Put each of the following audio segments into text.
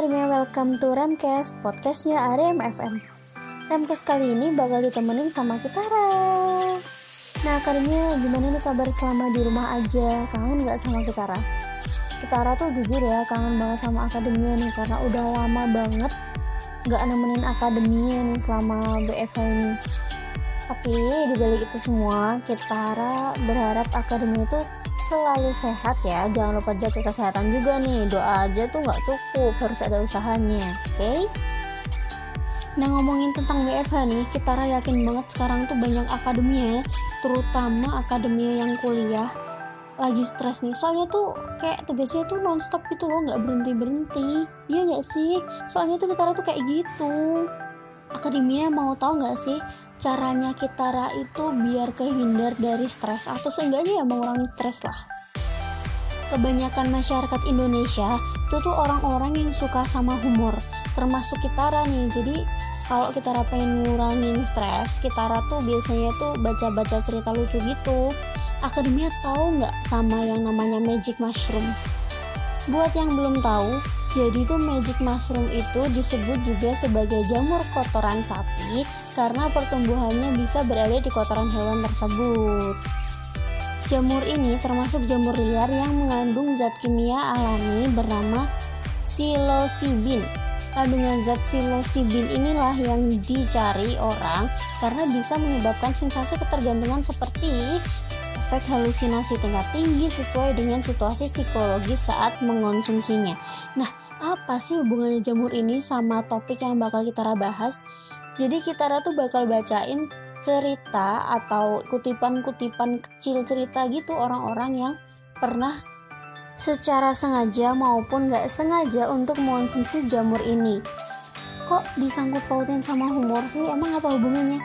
Akademia, welcome to Remcast, podcastnya Arem FM. Remcast kali ini bakal ditemenin sama Kitara. Nah Akademia, gimana nih kabar selama di rumah aja? Kangen gak sama Kitara? Kitara tuh jujur ya, kangen banget sama Akademia nih, karena udah lama banget gak nemenin Akademia nih selama BFA ini. Tapi dibalik itu semua, Kitara berharap Akademia itu selalu sehat ya jangan lupa jaga kesehatan juga nih doa aja tuh nggak cukup harus ada usahanya oke okay? Nah ngomongin tentang WFH nih, kita yakin banget sekarang tuh banyak akademia, terutama akademia yang kuliah lagi stres nih. Soalnya tuh kayak tugasnya tuh nonstop gitu loh, nggak berhenti berhenti. Iya nggak sih? Soalnya tuh kita tuh kayak gitu. Akademia mau tahu nggak sih caranya kita itu biar kehindar dari stres atau seenggaknya ya mengurangi stres lah. Kebanyakan masyarakat Indonesia itu tuh orang-orang yang suka sama humor termasuk Kitara nih. Jadi kalau kita pengen ngurangin stres Kitara tuh biasanya tuh baca-baca cerita lucu gitu. Akademia tahu nggak sama yang namanya magic mushroom buat yang belum tahu jadi tuh magic mushroom itu disebut juga sebagai jamur kotoran sapi karena pertumbuhannya bisa berada di kotoran hewan tersebut. Jamur ini termasuk jamur liar yang mengandung zat kimia alami bernama psilocybin. Dengan zat psilocybin inilah yang dicari orang karena bisa menyebabkan sensasi ketergantungan seperti efek halusinasi tingkat tinggi sesuai dengan situasi psikologis saat mengonsumsinya. Nah, apa sih hubungannya jamur ini sama topik yang bakal kita bahas? Jadi kita tuh bakal bacain cerita atau kutipan-kutipan kecil cerita gitu orang-orang yang pernah secara sengaja maupun gak sengaja untuk mengonsumsi jamur ini. Kok disangkut pautin sama humor sih? Emang apa hubungannya?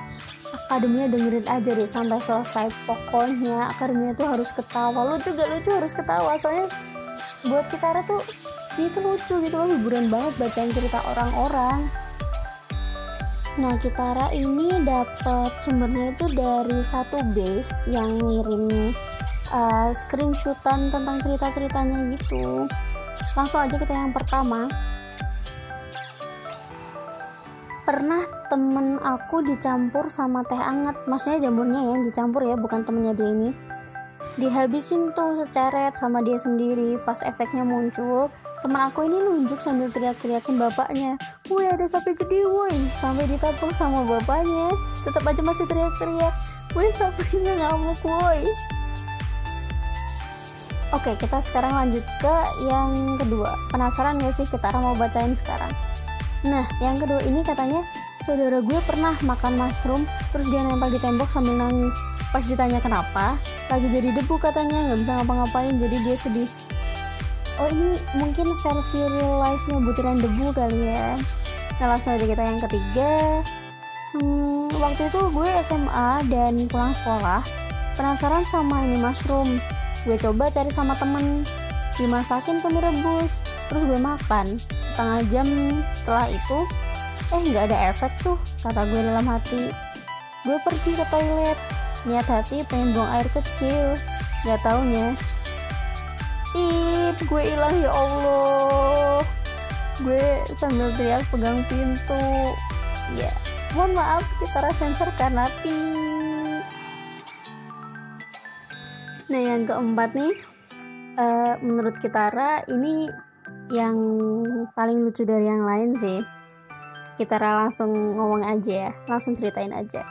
Akademinya dengerin aja deh sampai selesai. Pokoknya akademinya tuh harus ketawa. Lu juga lucu? Harus ketawa. Soalnya buat kita tuh itu lucu gitu loh. Hiburan banget bacain cerita orang-orang. Nah, Kitara ini dapat sumbernya itu dari satu base yang ngirim uh, screenshotan tentang cerita-ceritanya gitu. Langsung aja kita yang pertama. Pernah temen aku dicampur sama teh anget. Maksudnya jamurnya ya dicampur ya bukan temennya dia ini. Dihabisin tuh seceret sama dia sendiri. Pas efeknya muncul temen aku ini nunjuk sambil teriak-teriakin bapaknya. Woi ada sapi gede woi. Sampai ditapung sama bapaknya. Tetap aja masih teriak-teriak. Woi sapinya ngamuk woi. Oke, kita sekarang lanjut ke yang kedua. Penasaran gak sih? Kita mau bacain sekarang? Nah, yang kedua ini katanya saudara gue pernah makan mushroom terus dia nempel di tembok sambil nangis. Pas ditanya kenapa, lagi jadi debu katanya nggak bisa ngapa-ngapain jadi dia sedih. Oh ini mungkin versi real life-nya butiran debu kali ya. Nah langsung aja kita yang ketiga. Hmm, waktu itu gue SMA dan pulang sekolah penasaran sama ini mushroom. Gue coba cari sama temen dimasakin ke rebus terus gue makan setengah jam setelah itu eh nggak ada efek tuh kata gue dalam hati. Gue pergi ke toilet. Niat hati pengen buang air kecil nggak taunya. Ip gue hilang ya allah. Gue sambil teriak pegang pintu. Ya mohon maaf kita sensor karena nah yang keempat nih uh, menurut Kitara ini yang paling lucu dari yang lain sih Kitara langsung ngomong aja ya langsung ceritain aja.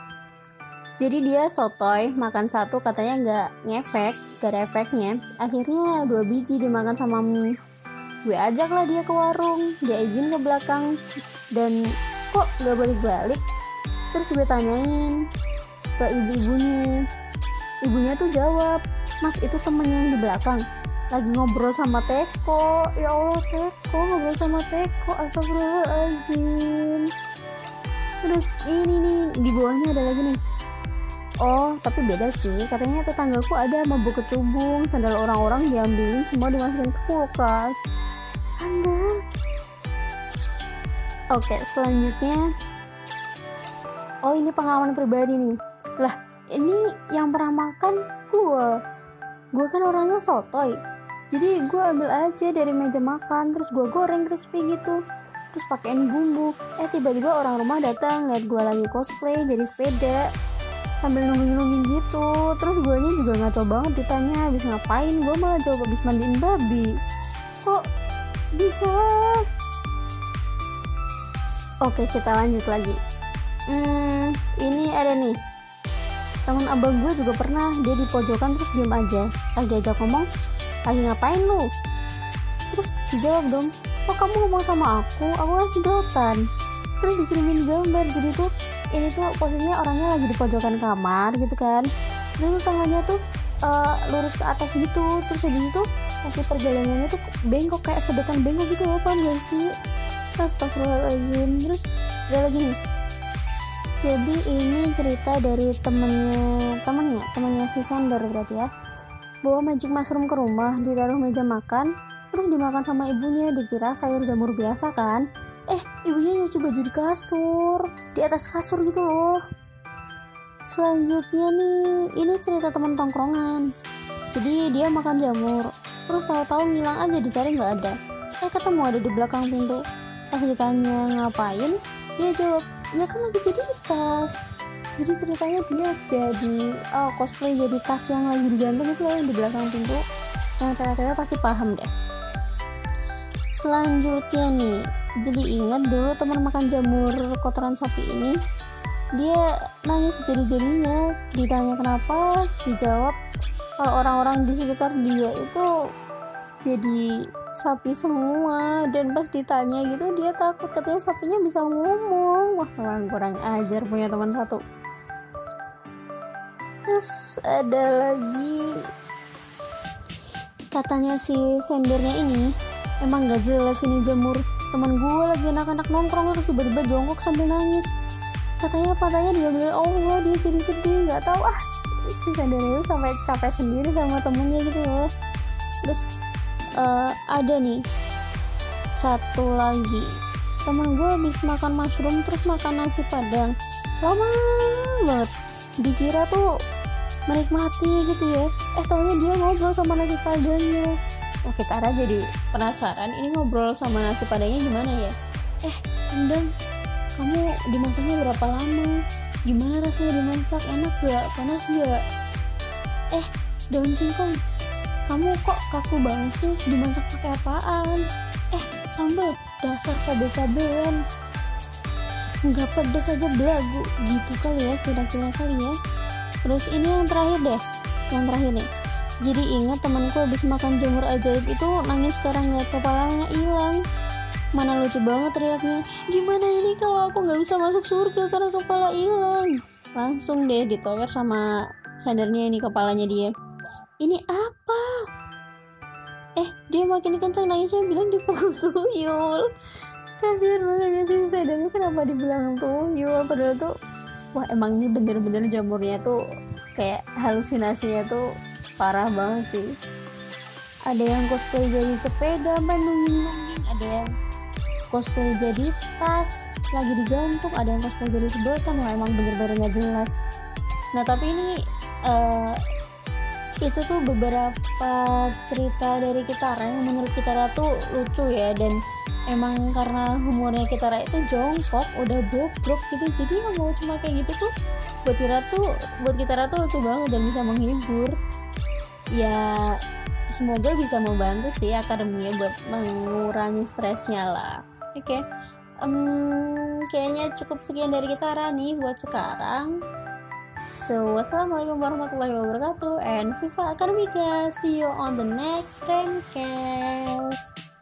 Jadi dia sotoy makan satu katanya nggak ngefek gak ada efeknya. Akhirnya dua biji dimakan sama mie gue ajak lah dia ke warung dia izin ke belakang. Dan kok gak balik-balik? Terus gue tanyain ke ibu-ibunya. Ibunya tuh jawab mas itu temennya yang di belakang lagi ngobrol sama Teko. Ya Allah Teko ngobrol sama Teko. Astagfirullahaladzim. Terus ini nih di bawahnya ada lagi nih. Oh tapi beda sih. Katanya tetanggaku ada mabuk kecubung sandal orang-orang diambilin semua dimasukin ke kulkas. Sandal. Oke selanjutnya. Oh ini pengalaman pribadi nih. Lah ini yang pernah makan gue gue kan orangnya sotoy jadi gue ambil aja dari meja makan terus gue goreng crispy gitu. Terus pakein bumbu. Eh tiba-tiba orang rumah datang lihat gue lagi cosplay jadi sepeda. Sambil nungguin-nungguin gitu. Terus gue nya juga ngaco banget ditanya habis ngapain? Gue malah jawab habis mandiin babi. Kok bisa? Oke kita lanjut lagi. Hmm ini ada nih. Teman abang gue juga pernah dia di pojokan terus diem aja. Lagi ajak ngomong lagi ngapain lu? Terus dijawab dong kok kamu ngomong sama aku aku kan sedotan terus dikirimin gambar jadi tuh ini tuh posisinya orangnya lagi di pojokan kamar gitu kan. Terus tangannya tuh uh, lurus ke atas gitu. Terus habis itu pas perjalanannya tuh bengkok kayak sedotan bengkok gitu loh paham gak sih? Astagfirullahaladzim. Terus ada lagi nih. Jadi ini cerita dari temennya temennya temennya si Sander berarti ya bawa magic mushroom ke rumah ditaruh meja makan terus dimakan sama ibunya dikira sayur jamur biasa kan? Eh ibunya nyuci baju di kasur di atas kasur gitu loh. Selanjutnya nih ini cerita teman tongkrongan. Jadi dia makan jamur terus tahu-tahu ngilang aja dicari nggak ada. Eh ketemu ada di belakang pintu. Pas ditanya ngapain? Dia jawab ya kan lagi jadi tas jadi ceritanya dia jadi oh, cosplay jadi tas yang lagi digantung itu yang di belakang pintu. Yang cewek-cewek pasti paham deh. Selanjutnya nih jadi ingat dulu teman makan jamur kotoran sapi ini. Dia nangis jadi-jadinya ditanya kenapa dijawab kalau orang-orang di sekitar dia itu jadi sapi semua. Dan pas ditanya gitu dia takut katanya sapinya bisa ngomong. Wah kurang ajar punya teman satu terus ada lagi katanya si sendernya ini emang gak jelas ini jamur. Teman gue lagi anak-anak nongkrong terus tiba-tiba jongkok sambil nangis. Katanya dia bilang Allah dia jadi sedih nggak tahu. Ah si sendernya itu sampai capek sendiri sama temennya gitu loh. Terus uh, ada nih satu lagi. Temen gue habis makan mushroom terus makan nasi padang. Lama banget. Dikira tuh menikmati gitu ya. Eh tahunya dia ngobrol sama nasi padangnya wah kita Ara jadi penasaran ini ngobrol sama nasi padangnya gimana ya? Eh Endang kamu dimasaknya berapa lama? Gimana rasanya dimasak? Enak gak? Panas gak? Eh daun singkong. Kamu kok kaku banget sih dimasak pakai apaan? Eh sambal dasar cabai-cabean nggak pedes aja belagu. Gitu kali ya kira-kira kali ya terus ini yang terakhir deh yang terakhir nih. Jadi ingat temanku habis makan jamur ajaib itu nangis sekarang lihat kepalanya hilang. Mana lucu banget teriaknya. Gimana ini kalau aku nggak bisa masuk surga karena kepala hilang? Langsung deh ditower sama sadarnya ini kepalanya dia. Ini apa? Eh dia makin kencang nangisnya bilang dipukul tuyul. Kasihan banget ya sih sadarnya kenapa dibilang tuyul? Padahal tuh wah emang ini bener-bener jamurnya tuh kayak halusinasinya tuh parah banget sih. Ada yang cosplay jadi sepeda main nungging-nungging ada yang cosplay jadi tas lagi digantung. Ada yang cosplay jadi sedotan. Wah emang bener-bener gak jelas. Nah tapi ini uh, itu tuh beberapa cerita dari kita yang menurut kita tuh lucu ya. Dan emang karena humornya kita itu jongkok udah bobrok gitu jadi mau cuma kayak gitu tuh buat kita tuh buat kita tuh lucu banget dan bisa menghibur ya semoga bisa membantu sih akademinya buat mengurangi stresnya lah oke okay. um, kayaknya cukup sekian dari kita nih buat sekarang So, wassalamualaikum warahmatullahi wabarakatuh and Viva Akademika. See you on the next Remcast.